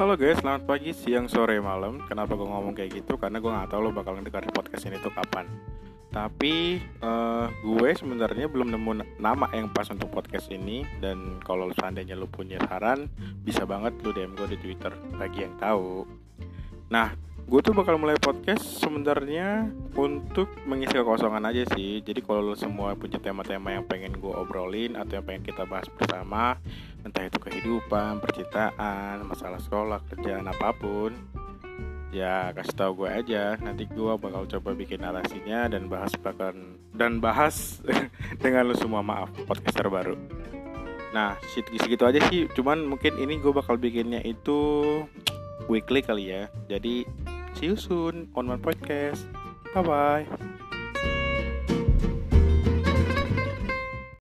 Halo guys, selamat pagi, siang, sore, malam. Kenapa gue ngomong kayak gitu? Karena gue nggak tahu lo bakal ngedengerin podcast ini tuh kapan. Tapi uh, gue sebenarnya belum nemu nama yang pas untuk podcast ini dan kalau seandainya lo punya saran, bisa banget lo DM gue di Twitter bagi yang tahu. Nah, gue tuh bakal mulai podcast sebenarnya untuk mengisi kekosongan aja sih. Jadi kalau lo semua punya tema-tema yang pengen gue obrolin atau yang pengen kita bahas bersama entah itu kehidupan percintaan masalah sekolah kerjaan apa pun ya kasih tahu gue aja. Nanti gue bakal coba bikin narasinya dan bahas bahkan dan bahas dengan lo semua. Maaf podcaster baru. Nah segitu aja sih. Cuman mungkin ini gue bakal bikinnya itu weekly kali ya. Jadi See you soon on my podcast. Bye bye.